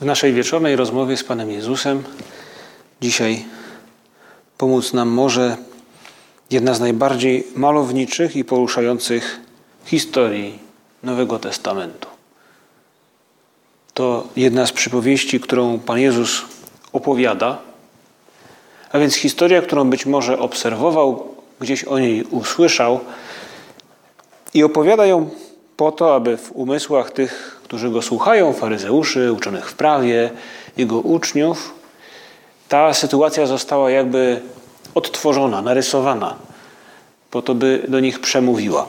W naszej wieczornej rozmowie z Panem Jezusem dzisiaj pomóc nam może jedna z najbardziej malowniczych i poruszających historii Nowego Testamentu. To jedna z przypowieści, którą Pan Jezus opowiada, a więc historia, którą być może obserwował, gdzieś o niej usłyszał i opowiada ją po to, aby w umysłach tych, którzy go słuchają, faryzeuszy, uczonych w prawie, jego uczniów, ta sytuacja została jakby odtworzona, narysowana, po to, by do nich przemówiła.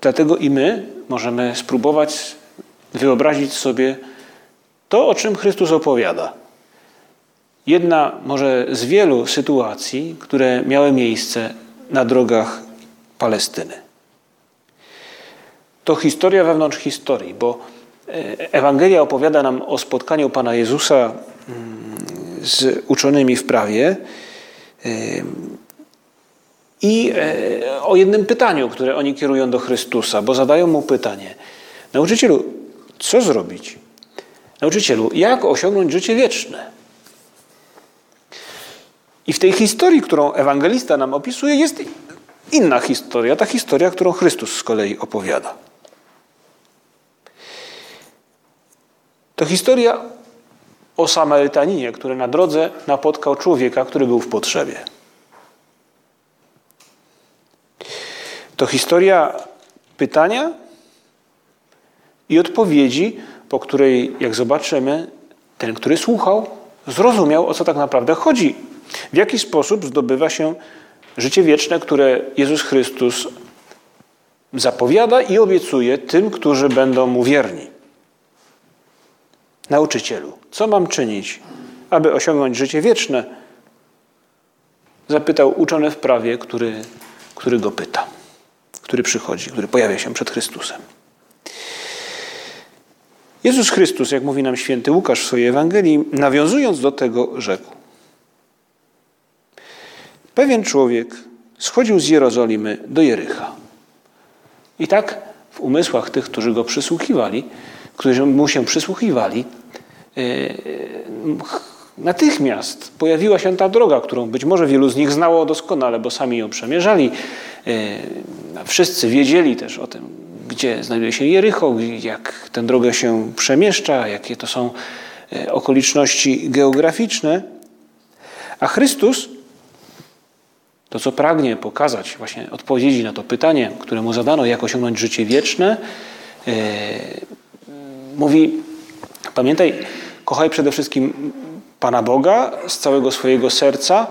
Dlatego i my możemy spróbować wyobrazić sobie to, o czym Chrystus opowiada. Jedna może z wielu sytuacji, które miały miejsce na drogach Palestyny. To historia wewnątrz historii, bo e, Ewangelia opowiada nam o spotkaniu Pana Jezusa mm, z uczonymi w prawie e, i e, o jednym pytaniu, które oni kierują do Chrystusa, bo zadają mu pytanie: Nauczycielu, co zrobić? Nauczycielu, jak osiągnąć życie wieczne? I w tej historii, którą ewangelista nam opisuje, jest inna historia, ta historia, którą Chrystus z kolei opowiada. To historia o Samarytaninie, który na drodze napotkał człowieka, który był w potrzebie. To historia pytania i odpowiedzi, po której, jak zobaczymy, ten, który słuchał, zrozumiał, o co tak naprawdę chodzi. W jaki sposób zdobywa się życie wieczne, które Jezus Chrystus zapowiada i obiecuje tym, którzy będą mu wierni. Nauczycielu, co mam czynić, aby osiągnąć życie wieczne? Zapytał uczony w prawie, który, który go pyta, który przychodzi, który pojawia się przed Chrystusem. Jezus Chrystus, jak mówi nam święty Łukasz w swojej Ewangelii, nawiązując do tego, rzekł: Pewien człowiek schodził z Jerozolimy do Jericha. I tak w umysłach tych, którzy go przysłuchiwali, którzy mu się przysłuchiwali, e, natychmiast pojawiła się ta droga, którą być może wielu z nich znało doskonale, bo sami ją przemierzali. E, wszyscy wiedzieli też o tym, gdzie znajduje się Jericho, jak tę drogę się przemieszcza, jakie to są e, okoliczności geograficzne. A Chrystus to, co pragnie pokazać, właśnie odpowiedzi na to pytanie, które mu zadano, jak osiągnąć życie wieczne, mówi: Pamiętaj, kochaj przede wszystkim Pana Boga z całego swojego serca,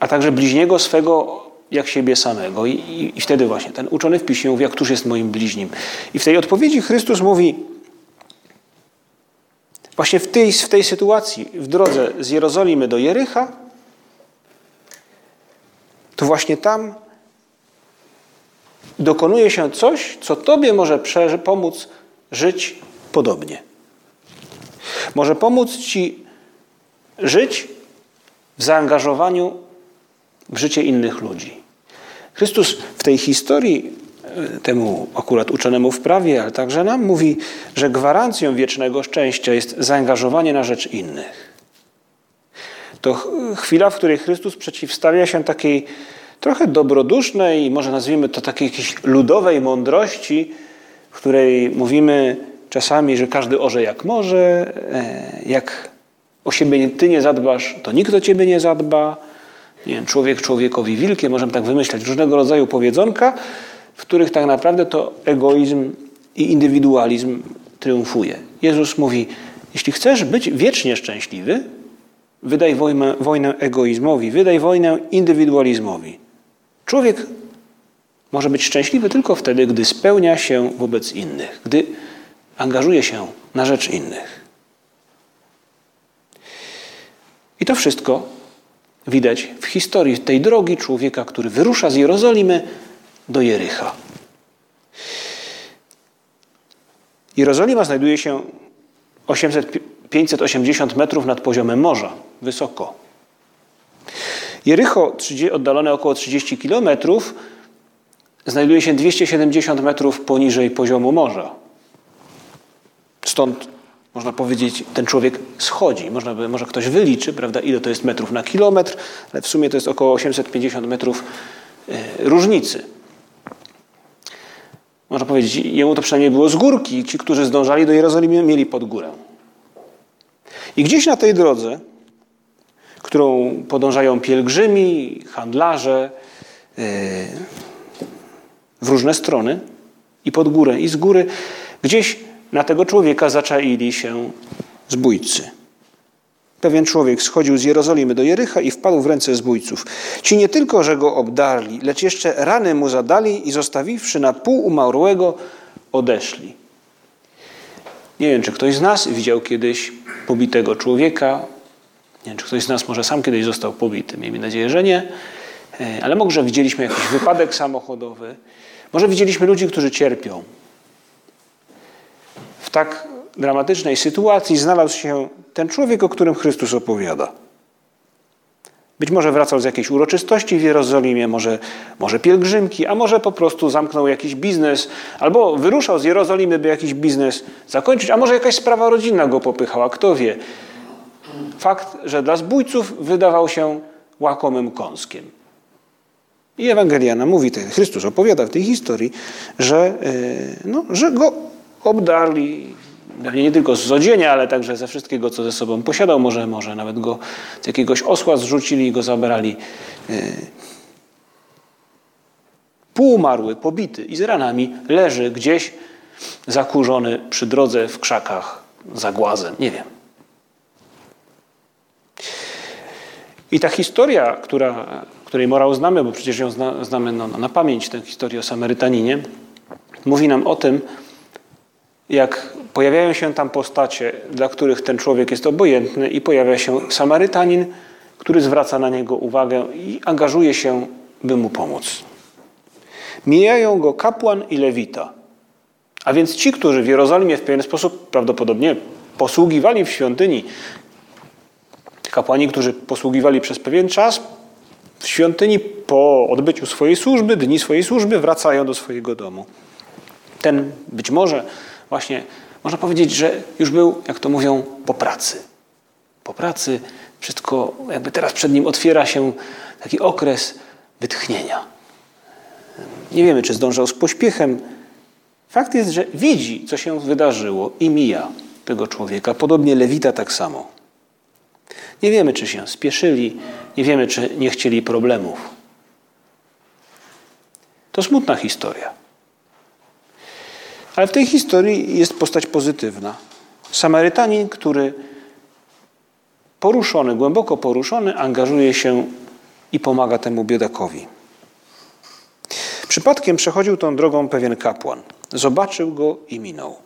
a także bliźniego swego jak siebie samego. I, i, I, wtedy właśnie ten uczony w piśmie mówi, jak któż jest moim bliźnim. I w tej odpowiedzi Chrystus mówi, właśnie w tej, w tej sytuacji, w drodze z Jerozolimy do Jericha, to właśnie tam dokonuje się coś, co Tobie może pomóc żyć podobnie. Może pomóc Ci żyć w zaangażowaniu w życie innych ludzi. Chrystus w tej historii, e, temu akurat uczonemu w prawie, ale także nam mówi, że gwarancją wiecznego szczęścia jest zaangażowanie na rzecz innych to chwila, w której Chrystus przeciwstawia się takiej trochę dobrodusznej może nazwijmy to takiej jakiejś ludowej mądrości, w której mówimy czasami, że każdy orze jak może, e, jak o siebie ty nie zadbasz, to nikt o ciebie nie zadba. Nie wiem, człowiek człowiekowi wilkiem, możemy tak wymyślać różnego rodzaju powiedzonka, w których tak naprawdę to egoizm i indywidualizm triumfuje. Jezus mówi, jeśli chcesz być wiecznie szczęśliwy, Wydaj wojnę, wojnę egoizmowi, wydaj wojnę indywidualizmowi. Człowiek może być szczęśliwy tylko wtedy, gdy spełnia się wobec innych, gdy angażuje się na rzecz innych. I to wszystko widać w historii tej drogi człowieka, który wyrusza z Jerozolimy do Jericha. Jerozolima znajduje się 800, 580 metrów nad poziomem morza, wysoko. Jericho, oddalone około 30 kilometrów, znajduje się 270 metrów poniżej poziomu morza. Stąd można powiedzieć, ten człowiek schodzi. Można by, może ktoś wyliczy, prawda, ile to jest metrów na kilometr, ale w sumie to jest około 850 metrów e, różnicy. Można powiedzieć, jemu to przynajmniej było z górki. Ci, którzy zdążali do Jerozolimy, mieli pod górę. I gdzieś na tej drodze, którą podążają pielgrzymi, handlarze e, w różne strony, i pod górę, i z góry, gdzieś na tego człowieka zaczaili się zbójcy. Pewien człowiek schodził z Jerozolimy do Jericha i wpadł w ręce zbójców. Ci nie tylko, że go obdarli, lecz jeszcze rany mu zadali i zostawiwszy na pół umarłego, odeszli. Nie wiem, czy ktoś z nas widział kiedyś pobitego człowieka. Nie wiem, czy ktoś z nas może sam kiedyś został pobity. Miejmy nadzieję, że nie. E, ale może widzieliśmy jakiś wypadek samochodowy. Może widzieliśmy ludzi, którzy cierpią w tak dramatycznej sytuacji znalazł się ten człowiek, o którym Chrystus opowiada. Być może wracał z jakiejś uroczystości w Jerozolimie, może, może pielgrzymki, a może po prostu zamknął jakiś biznes, albo wyruszał z Jerozolimy, by jakiś biznes zakończyć, a może jakaś sprawa rodzinna go popychała, kto wie. Fakt, że dla zbójców wydawał się łakomym kąskiem. I Ewangeliana mówi, Chrystus opowiada w tej historii, że, e, no, że go obdarli nie tylko z zodzienia, ale także ze wszystkiego, co ze sobą posiadał. Może, może nawet go z jakiegoś osła zrzucili i go zabrali. E, półumarły, pobity i z ranami leży gdzieś zakurzony przy drodze w krzakach za głazem. Nie wiem. I ta historia, która, której morał znamy, bo przecież ją zna, znamy no, na pamięć, tę historię o Samarytaninie, mówi nam o tym, jak pojawiają się tam postacie, dla których ten człowiek jest obojętny i pojawia się Samarytanin, który zwraca na niego uwagę i angażuje się, by mu pomóc. Mijają go kapłan i lewita. A więc ci, którzy w Jerozolimie w pewien sposób prawdopodobnie posługiwali w świątyni, kapłani, którzy posługiwali przez pewien czas w świątyni po odbyciu swojej służby, dni swojej służby, wracają do swojego domu. Ten być może właśnie można powiedzieć, że już był, jak to mówią, po pracy. Po pracy wszystko, jakby teraz przed nim otwiera się taki okres wytchnienia. Nie wiemy, czy zdążał z pośpiechem. Fakt jest, że widzi, co się wydarzyło i mija tego człowieka. Podobnie Lewita tak samo. Nie wiemy, czy się spieszyli, nie wiemy, czy nie chcieli problemów. To smutna historia. Ale w tej historii jest postać pozytywna. Samarytanin, który poruszony, głęboko poruszony, angażuje się i pomaga temu biedakowi. Przypadkiem przechodził tą drogą pewien kapłan. Zobaczył go i minął.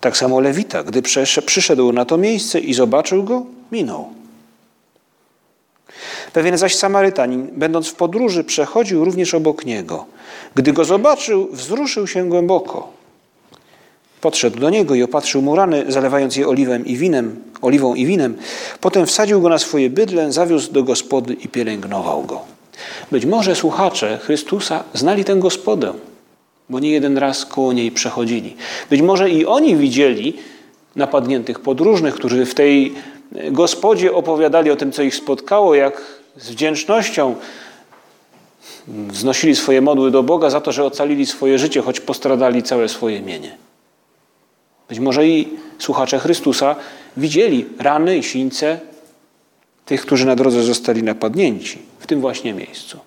Tak samo Lewita, gdy przyszedł na to miejsce i zobaczył go, minął. Pewien zaś Samarytanin, będąc w podróży, przechodził również obok niego. Gdy go zobaczył, wzruszył się głęboko. Podszedł do niego i opatrzył mu rany, zalewając je oliwem i winem, oliwą i winem. Potem wsadził go na swoje bydlę, zawiózł do gospody i pielęgnował go. Być może słuchacze Chrystusa znali tę gospodę, bo nie jeden raz koło niej przechodzili. Być może i oni widzieli napadniętych podróżnych, którzy w tej gospodzie opowiadali o tym, co ich spotkało, jak z wdzięcznością wznosili swoje modły do Boga za to, że ocalili swoje życie, choć postradali całe swoje mienie. Być może i słuchacze Chrystusa widzieli rany i sińce tych, którzy na drodze zostali napadnięci, w tym właśnie miejscu.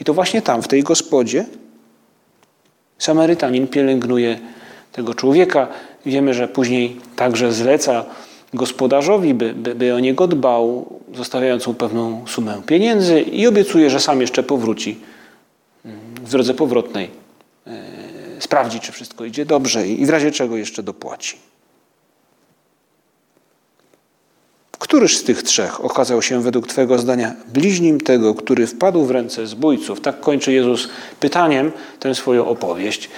I to właśnie tam, w tej gospodzie, Samarytanin pielęgnuje tego człowieka. Wiemy, że później także zleca gospodarzowi, by, by, by o niego dbał, zostawiając mu pewną sumę pieniędzy i obiecuje, że sam jeszcze powróci mm, w drodze powrotnej e, sprawdzi, czy wszystko idzie dobrze i w razie czego jeszcze dopłaci. Któryż z tych trzech okazał się według Twojego zdania bliźnim tego, który wpadł w ręce zbójców? Tak kończy Jezus pytaniem tę swoją opowieść.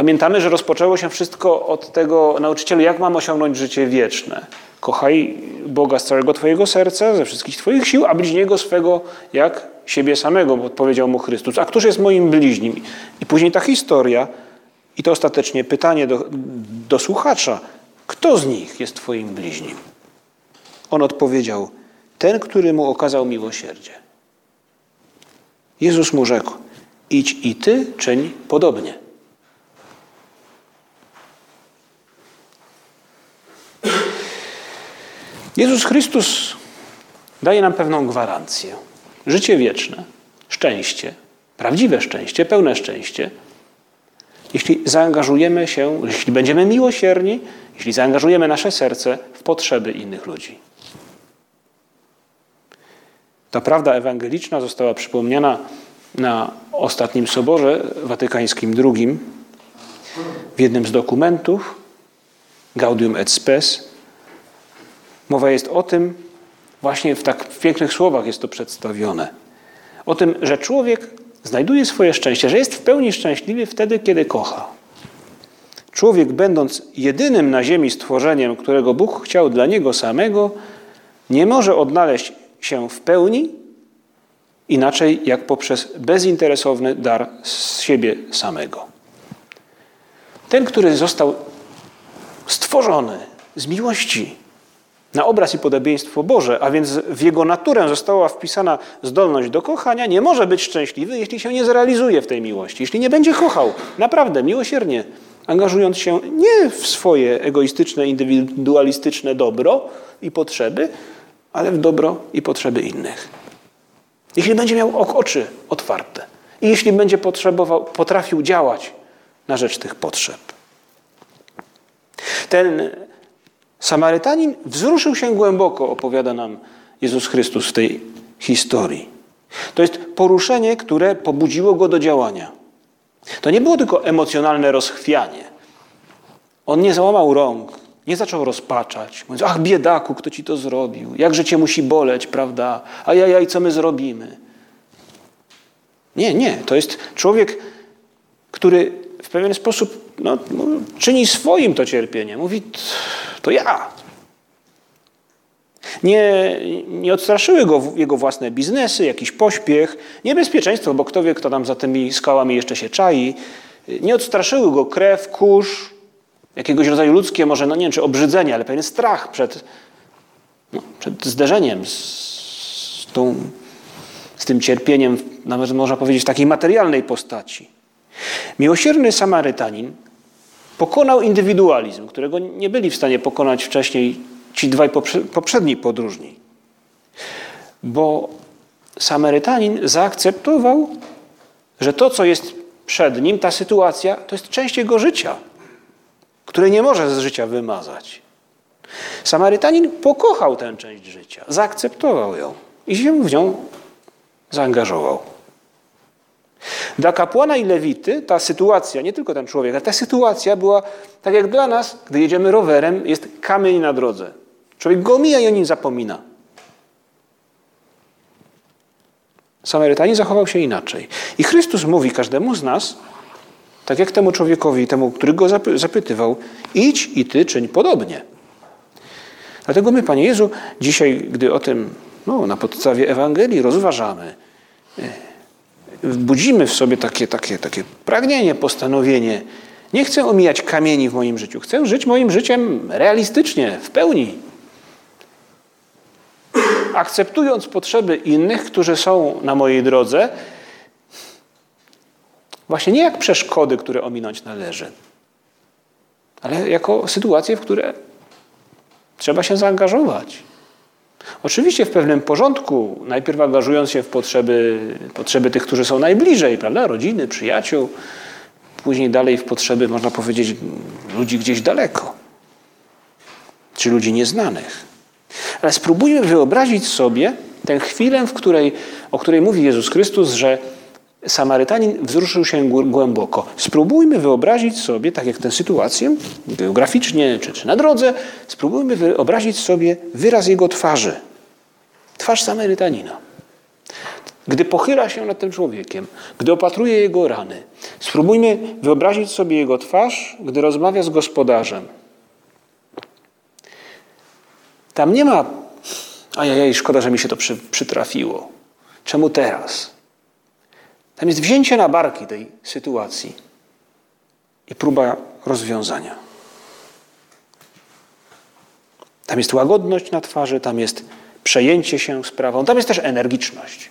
Pamiętamy, że rozpoczęło się wszystko od tego nauczycielu, jak mam osiągnąć życie wieczne. Kochaj Boga z całego Twojego serca, ze wszystkich Twoich sił, a bliźniego swego jak siebie samego, bo odpowiedział mu Chrystus. A któż jest moim bliźnim? I później ta historia i to ostatecznie pytanie do, do słuchacza. Kto z nich jest Twoim bliźnim? On odpowiedział, ten, który mu okazał miłosierdzie. Jezus mu rzekł, idź i ty czyń podobnie. Jezus Chrystus daje nam pewną gwarancję. Życie wieczne, szczęście, prawdziwe szczęście, pełne szczęście, jeśli zaangażujemy się, jeśli będziemy miłosierni, jeśli zaangażujemy nasze serce w potrzeby innych ludzi. Ta prawda ewangeliczna została przypomniana na ostatnim Soborze Watykańskim II w jednym z dokumentów Gaudium et Spes. Mowa jest o tym, właśnie w tak pięknych słowach jest to przedstawione, o tym, że człowiek znajduje swoje szczęście, że jest w pełni szczęśliwy wtedy, kiedy kocha. Człowiek, będąc jedynym na ziemi stworzeniem, którego Bóg chciał dla niego samego, nie może odnaleźć się w pełni inaczej jak poprzez bezinteresowny dar z siebie samego. Ten, który został stworzony z miłości na obraz i podobieństwo Boże, a więc w jego naturę została wpisana zdolność do kochania, nie może być szczęśliwy, jeśli się nie zrealizuje w tej miłości, jeśli nie będzie kochał naprawdę miłosiernie, angażując się nie w swoje egoistyczne, indywidualistyczne dobro i potrzeby, ale w dobro i potrzeby innych. Jeśli będzie miał oczy otwarte i jeśli będzie potrzebował, potrafił działać na rzecz tych potrzeb. Ten Samarytanin wzruszył się głęboko, opowiada nam Jezus Chrystus w tej historii. To jest poruszenie, które pobudziło go do działania. To nie było tylko emocjonalne rozchwianie. On nie załamał rąk, nie zaczął rozpaczać, mówiąc, ach biedaku, kto ci to zrobił, jakże cię musi boleć, prawda, a ja, i co my zrobimy. Nie, nie, to jest człowiek, który w pewien sposób no, czyni swoim to cierpienie. Mówi, to ja. Nie, nie odstraszyły go jego własne biznesy, jakiś pośpiech, niebezpieczeństwo, bo kto wie, kto tam za tymi skałami jeszcze się czai. Nie odstraszyły go krew, kurz, jakiegoś rodzaju ludzkie, może, no nie wiem, czy obrzydzenie, ale pewien strach przed, no, przed zderzeniem z, z, tą, z tym cierpieniem, nawet można powiedzieć w takiej materialnej postaci. Miłosierny Samarytanin pokonał indywidualizm, którego nie byli w stanie pokonać wcześniej ci dwaj poprzedni podróżni. Bo Samarytanin zaakceptował, że to, co jest przed nim, ta sytuacja, to jest część jego życia, które nie może z życia wymazać. Samarytanin pokochał tę część życia, zaakceptował ją i się w nią zaangażował. Dla kapłana i lewity ta sytuacja, nie tylko ten człowiek, ale ta sytuacja była tak jak dla nas, gdy jedziemy rowerem, jest kamień na drodze. Człowiek go omija i o nim zapomina. Samarytanin zachował się inaczej. I Chrystus mówi każdemu z nas, tak jak temu człowiekowi, temu, który go zapytywał, idź i ty czyń podobnie. Dlatego my, Panie Jezu, dzisiaj, gdy o tym no, na podstawie Ewangelii rozważamy, budzimy w sobie takie, takie, takie pragnienie, postanowienie. Nie chcę omijać kamieni w moim życiu. Chcę żyć moim życiem realistycznie, w pełni. Akceptując potrzeby innych, którzy są na mojej drodze, właśnie nie jak przeszkody, które ominąć należy, ale jako sytuacje, w które trzeba się zaangażować. Oczywiście w pewnym porządku, najpierw angażując się w potrzeby, potrzeby tych, którzy są najbliżej, prawda? rodziny, przyjaciół, później dalej w potrzeby, można powiedzieć, ludzi gdzieś daleko, czy ludzi nieznanych. Ale spróbujmy wyobrazić sobie tę chwilę, w której, o której mówi Jezus Chrystus, że Samarytanin wzruszył się głęboko. Spróbujmy wyobrazić sobie, tak jak tę sytuację, geograficznie czy, czy na drodze, spróbujmy wyobrazić sobie wyraz jego twarzy. Twarz Samarytanina. Gdy pochyla się nad tym człowiekiem, gdy opatruje jego rany, spróbujmy wyobrazić sobie jego twarz, gdy rozmawia z gospodarzem. Tam nie ma, ajajaj, szkoda, że mi się to przy, przytrafiło. Czemu teraz? Tam jest wzięcie na barki tej sytuacji i próba rozwiązania. Tam jest łagodność na twarzy, tam jest przejęcie się sprawą, tam jest też energiczność.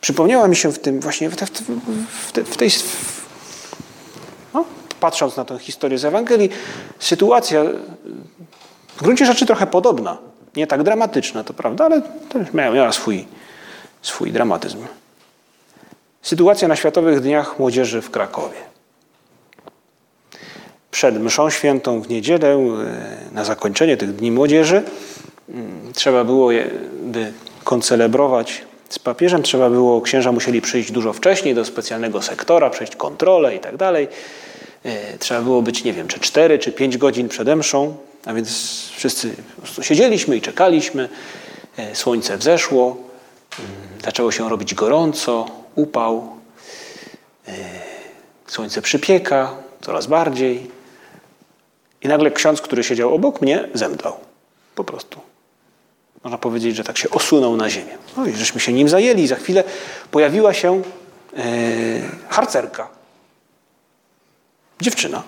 Przypomniała mi się w tym właśnie, w, te, w, te, w tej, no, patrząc na tę historię z Ewangelii, sytuacja w gruncie rzeczy trochę podobna. Nie tak dramatyczna, to prawda, ale też miała, miała swój, swój dramatyzm. Sytuacja na Światowych Dniach Młodzieży w Krakowie. Przed mszą świętą w niedzielę, e, na zakończenie tych Dni Młodzieży, mm, trzeba było by koncelebrować z papieżem, trzeba było, księża musieli przyjść dużo wcześniej do specjalnego sektora, przejść kontrolę i tak dalej. E, trzeba było być, nie wiem, czy 4 czy 5 godzin przed mszą, a więc wszyscy siedzieliśmy i czekaliśmy. E, słońce wzeszło, Zaczęło się robić gorąco, upał, e, słońce przypieka coraz bardziej. I nagle ksiądz, który siedział obok mnie, zemdlał. Po prostu. Można powiedzieć, że tak się osunął na ziemię. No i żeśmy się nim zajęli. Za chwilę pojawiła się e, harcerka. Dziewczyna.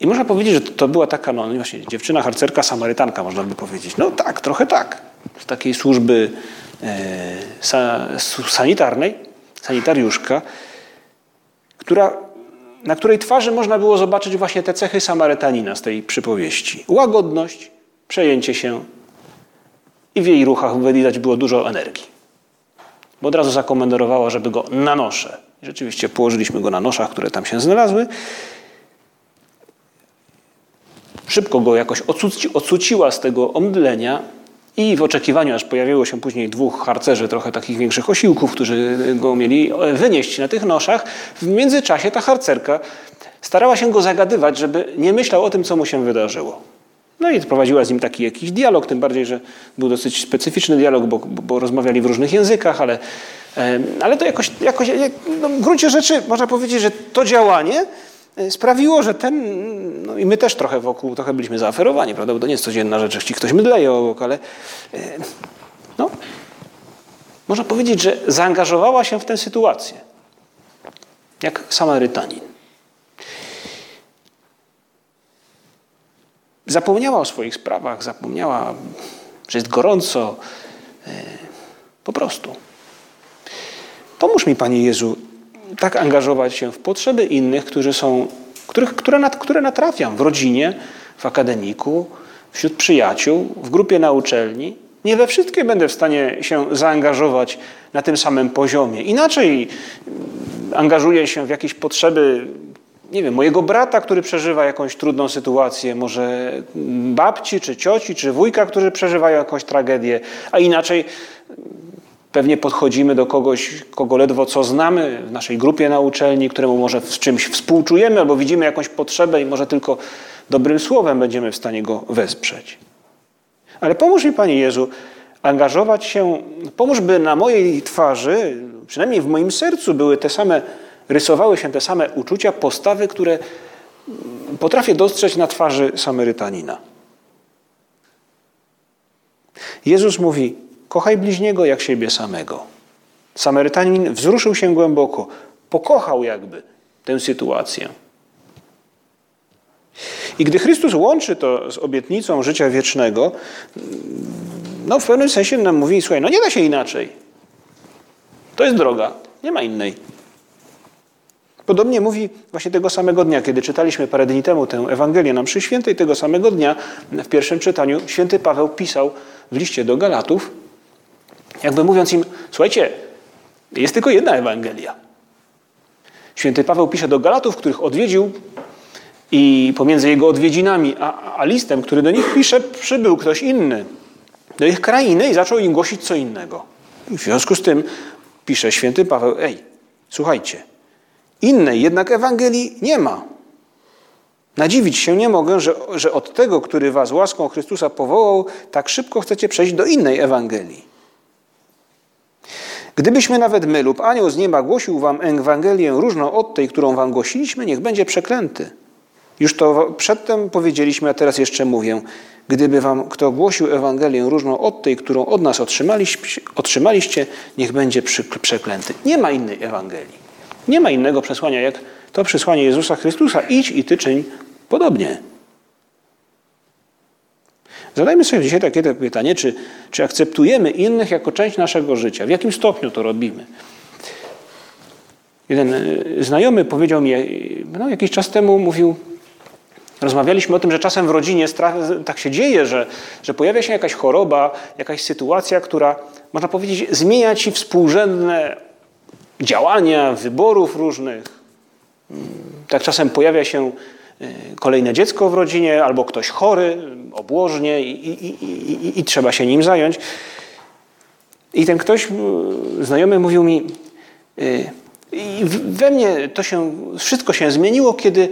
I można powiedzieć, że to była taka, no właśnie, dziewczyna, harcerka, samarytanka, można by powiedzieć. No tak, trochę tak takiej służby e, sanitarnej, sanitariuszka, która, na której twarzy można było zobaczyć właśnie te cechy Samarytanina z tej przypowieści. Łagodność, przejęcie się i w jej ruchach widać było dużo energii. Bo od razu zakomendowała, żeby go na nosze. I rzeczywiście położyliśmy go na noszach, które tam się znalazły. Szybko go jakoś ocuci, ocuciła z tego omdlenia i w oczekiwaniu, aż pojawiło się później dwóch harcerzy, trochę takich większych osiłków, którzy go mieli wynieść na tych noszach, w międzyczasie ta harcerka starała się go zagadywać, żeby nie myślał o tym, co mu się wydarzyło. No i prowadziła z nim taki jakiś dialog, tym bardziej, że był dosyć specyficzny dialog, bo, bo rozmawiali w różnych językach, ale, ale to jakoś, jakoś no w gruncie rzeczy można powiedzieć, że to działanie E, sprawiło, że ten, no i my też trochę wokół, trochę byliśmy zaaferowani, prawda, bo to nie jest codzienna rzecz, ci ktoś mydleje obok, ale e, no, można powiedzieć, że zaangażowała się w tę sytuację, jak Samarytanin. Zapomniała o swoich sprawach, zapomniała, że jest gorąco, e, po prostu. Pomóż mi, Panie Jezu, tak angażować się w potrzeby innych, którzy są, których, które, które natrafiam w rodzinie, w akademiku, wśród przyjaciół, w grupie na uczelni. Nie we wszystkie będę w stanie się zaangażować na tym samym poziomie. Inaczej angażuję się w jakieś potrzeby, nie wiem, mojego brata, który przeżywa jakąś trudną sytuację, może babci, czy cioci, czy wujka, którzy przeżywają jakąś tragedię, a inaczej Pewnie podchodzimy do kogoś, kogo ledwo co znamy w naszej grupie na uczelni, któremu może w czymś współczujemy albo widzimy jakąś potrzebę i może tylko dobrym słowem będziemy w stanie go wesprzeć. Ale pomóż mi, Panie Jezu, angażować się, pomóż, by na mojej twarzy, przynajmniej w moim sercu, były te same, rysowały się te same uczucia, postawy, które potrafię dostrzec na twarzy Samarytanina. Jezus mówi: Kochaj bliźniego jak siebie samego. Samarytanin wzruszył się głęboko, pokochał jakby tę sytuację. I gdy Chrystus łączy to z obietnicą życia wiecznego, no w pewnym sensie nam mówi, słuchaj, no nie da się inaczej. To jest droga, nie ma innej. Podobnie mówi właśnie tego samego dnia, kiedy czytaliśmy parę dni temu tę Ewangelię na mszy świętej, tego samego dnia w pierwszym czytaniu święty Paweł pisał w liście do Galatów, jakby mówiąc im, słuchajcie, jest tylko jedna Ewangelia. Święty Paweł pisze do Galatów, których odwiedził i pomiędzy jego odwiedzinami a, a listem, który do nich pisze, przybył ktoś inny. do ich krainy i zaczął im głosić co innego. I w związku z tym pisze święty Paweł, ej, słuchajcie, innej jednak Ewangelii nie ma. Nadziwić się nie mogę, że, że od tego, który was łaską Chrystusa powołał, tak szybko chcecie przejść do innej Ewangelii. Gdybyśmy nawet my lub anioł z nieba głosił wam Ewangelię różną od tej, którą wam głosiliśmy, niech będzie przeklęty. Już to przedtem powiedzieliśmy, a teraz jeszcze mówię. Gdyby wam kto głosił Ewangelię różną od tej, którą od nas otrzymaliście, niech będzie przeklęty. Nie ma innej Ewangelii. Nie ma innego przesłania, jak to przesłanie Jezusa Chrystusa. Idź i ty czyń podobnie. Zadajmy sobie dzisiaj takie pytanie, czy, czy akceptujemy innych jako część naszego życia? W jakim stopniu to robimy? Jeden e, znajomy powiedział mi no, jakiś czas temu, mówił, rozmawialiśmy o tym, że czasem w rodzinie tak się dzieje, że, że pojawia się jakaś choroba, jakaś sytuacja, która, można powiedzieć, zmienia ci współrzędne działania, wyborów różnych. Tak czasem pojawia się e, kolejne dziecko w rodzinie, albo ktoś chory, obłożnie i, i, i, i, trzeba się nim zająć. I ten ktoś, znajomy, mówił mi, i we mnie to się, wszystko się zmieniło, kiedy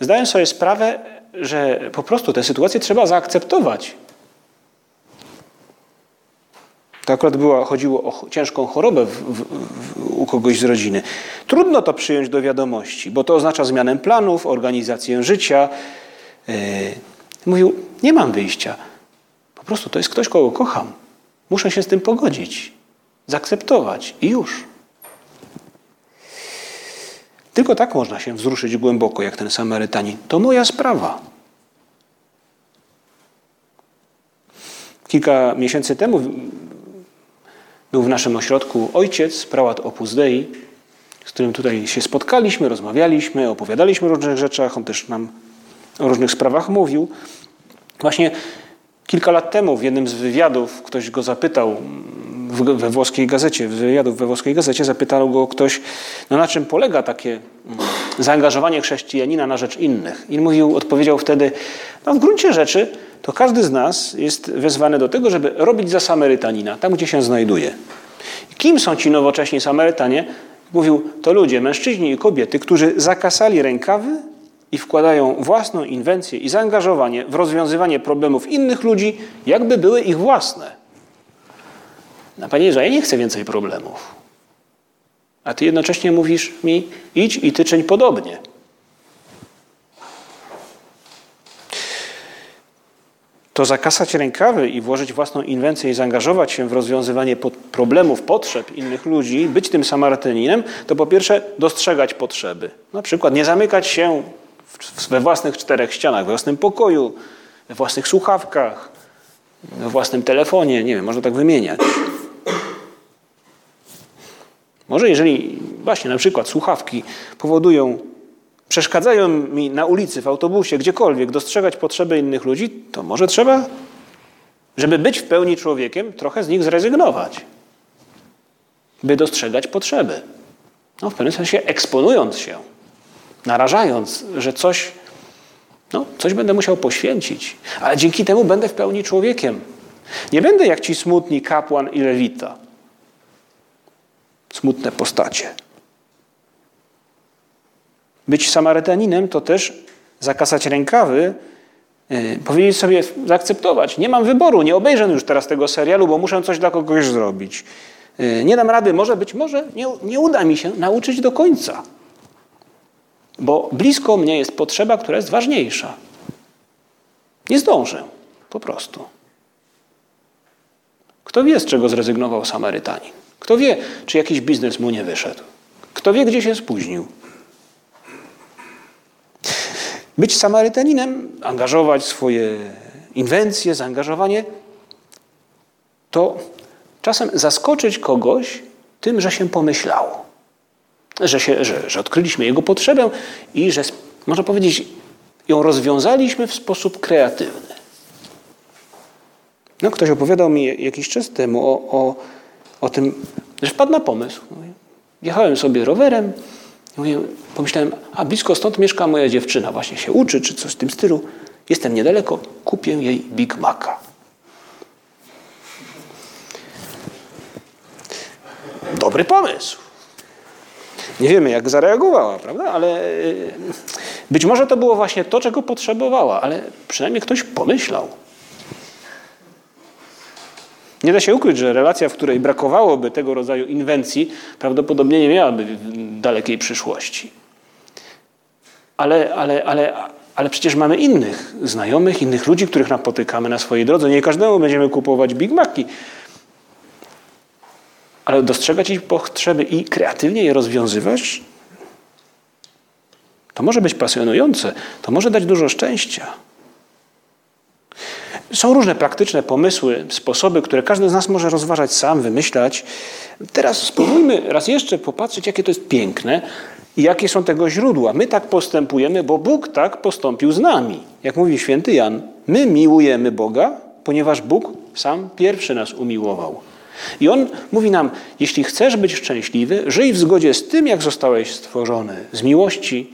zdałem sobie sprawę, że po prostu tę sytuację trzeba zaakceptować. To akurat chodziło o ciężką chorobę w, w, w, u kogoś z rodziny. Trudno to przyjąć do wiadomości, bo to oznacza zmianę planów, organizację życia. Yy, mówił, nie mam wyjścia. Po prostu to jest ktoś, kogo kocham. Muszę się z tym pogodzić, zaakceptować i już. Tylko tak można się wzruszyć głęboko, jak ten Samarytanin. To moja sprawa. Kilka miesięcy temu był w naszym ośrodku ojciec, prałat Opus Dei, z którym tutaj się spotkaliśmy, rozmawialiśmy, opowiadaliśmy o różnych rzeczach, on też nam o różnych sprawach mówił. Właśnie kilka lat temu w jednym z wywiadów ktoś go zapytał we włoskiej gazecie, wywiadów we włoskiej gazecie zapytał go ktoś, no na czym polega takie mm, zaangażowanie chrześcijanina na rzecz innych. I mówił, odpowiedział wtedy, no w gruncie rzeczy to każdy z nas jest wezwany do tego, żeby robić za Samarytanina, tam gdzie się znajduje. Kim są ci nowocześni Samarytanie? Mówił, to ludzie, mężczyźni i kobiety, którzy zakasali rękawy i wkładają własną inwencję i zaangażowanie w rozwiązywanie problemów innych ludzi, jakby były ich własne. No, Panie Jezu, ja nie chcę więcej problemów. A Ty jednocześnie mówisz mi, idź i Ty czyń podobnie. To zakasać rękawy i włożyć własną inwencję i zaangażować się w rozwiązywanie problemów, potrzeb innych ludzi, być tym Samarytaninem, to po pierwsze dostrzegać potrzeby. Na przykład nie zamykać się we własnych czterech ścianach, we własnym pokoju, we własnych słuchawkach, we własnym telefonie, nie wiem, można tak wymieniać. Może jeżeli właśnie na przykład słuchawki powodują przeszkadzają mi na ulicy, w autobusie, gdziekolwiek dostrzegać potrzeby innych ludzi, to może trzeba, żeby być w pełni człowiekiem, trochę z nich zrezygnować, by dostrzegać potrzeby. No, w pewnym sensie eksponując się, narażając, że coś, no, coś będę musiał poświęcić, ale dzięki temu będę w pełni człowiekiem. Nie będę jak ci smutni kapłan i lewita. Smutne postacie. Być Samarytaninem to też zakasać rękawy, yy, powiedzieć sobie, zaakceptować. Nie mam wyboru, nie obejrzę już teraz tego serialu, bo muszę coś dla kogoś zrobić. Yy, nie dam rady, może być może nie, nie uda mi się nauczyć do końca. Bo blisko mnie jest potrzeba, która jest ważniejsza. Nie zdążę, po prostu. Kto wie, z czego zrezygnował Samarytanin? Kto wie, czy jakiś biznes mu nie wyszedł? Kto wie, gdzie się spóźnił? Być Samarytaninem, angażować swoje inwencje, zaangażowanie, to czasem zaskoczyć kogoś tym, że się pomyślało. Że, się, że, że odkryliśmy jego potrzebę i że, można powiedzieć, ją rozwiązaliśmy w sposób kreatywny. No, ktoś opowiadał mi jakiś czas temu o, o, o tym, że wpadł na pomysł. Jechałem sobie rowerem, Mówię, pomyślałem, a blisko stąd mieszka moja dziewczyna, właśnie się uczy, czy coś w tym stylu. Jestem niedaleko, kupię jej Big Maca. Dobry pomysł. Nie wiemy, jak zareagowała, prawda? Ale y, być może to było właśnie to, czego potrzebowała, ale przynajmniej ktoś pomyślał. Nie da się ukryć, że relacja, w której brakowałoby tego rodzaju inwencji, prawdopodobnie nie miałaby dalekiej przyszłości. Ale, ale, ale, ale przecież mamy innych znajomych, innych ludzi, których napotykamy na swojej drodze. Nie każdemu będziemy kupować Big Maci, ale dostrzegać ich potrzeby i kreatywnie je rozwiązywać, to może być pasjonujące, to może dać dużo szczęścia. Są różne praktyczne pomysły, sposoby, które każdy z nas może rozważać sam, wymyślać. Teraz spróbujmy raz jeszcze popatrzeć, jakie to jest piękne i jakie są tego źródła. My tak postępujemy, bo Bóg tak postąpił z nami. Jak mówi święty Jan, my miłujemy Boga, ponieważ Bóg sam pierwszy nas umiłował. I on mówi nam, jeśli chcesz być szczęśliwy, żyj w zgodzie z tym, jak zostałeś stworzony, z miłości,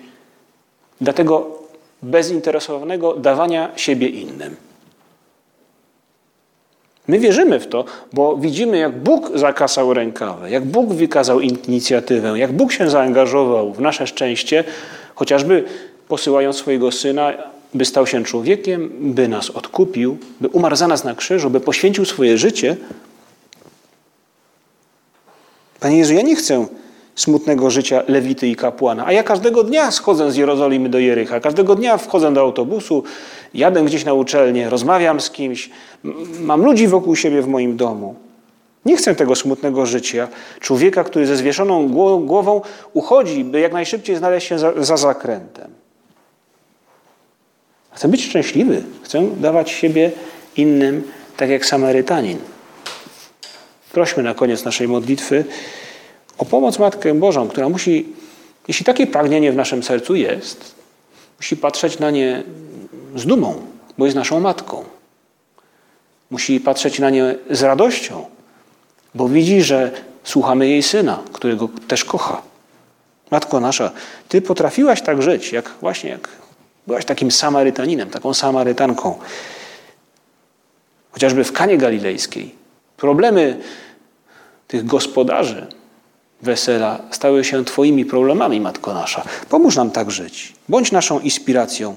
dlatego bezinteresownego dawania siebie innym. My wierzymy w to, bo widzimy, jak Bóg zakasał rękawy, jak Bóg wykazał inicjatywę, jak Bóg się zaangażował w nasze szczęście, chociażby posyłając swojego Syna, by stał się człowiekiem, by nas odkupił, by umarł za nas na krzyżu, by poświęcił swoje życie. Panie Jezu, ja nie chcę smutnego życia lewity i kapłana. A ja każdego dnia schodzę z Jerozolimy do Jericha, każdego dnia wchodzę do autobusu, jadę gdzieś na uczelnię, rozmawiam z kimś, mam ludzi wokół siebie w moim domu. Nie chcę tego smutnego życia. Człowieka, który ze zwieszoną głową uchodzi, by jak najszybciej znaleźć się za, za zakrętem. Chcę być szczęśliwy. Chcę dawać siebie innym, tak jak Samarytanin. Prośmy na koniec naszej modlitwy o pomoc Matkę Bożą, która musi, jeśli takie pragnienie w naszym sercu jest, musi patrzeć na nie z dumą, bo jest naszą matką. Musi patrzeć na nie z radością, bo widzi, że słuchamy jej syna, którego też kocha. Matko nasza, Ty potrafiłaś tak żyć, jak właśnie jak byłaś takim Samarytaninem, taką Samarytanką. Chociażby w Kanie Galilejskiej. Problemy tych gospodarzy wesela stały się Twoimi problemami, Matko nasza. Pomóż nam tak żyć. Bądź naszą inspiracją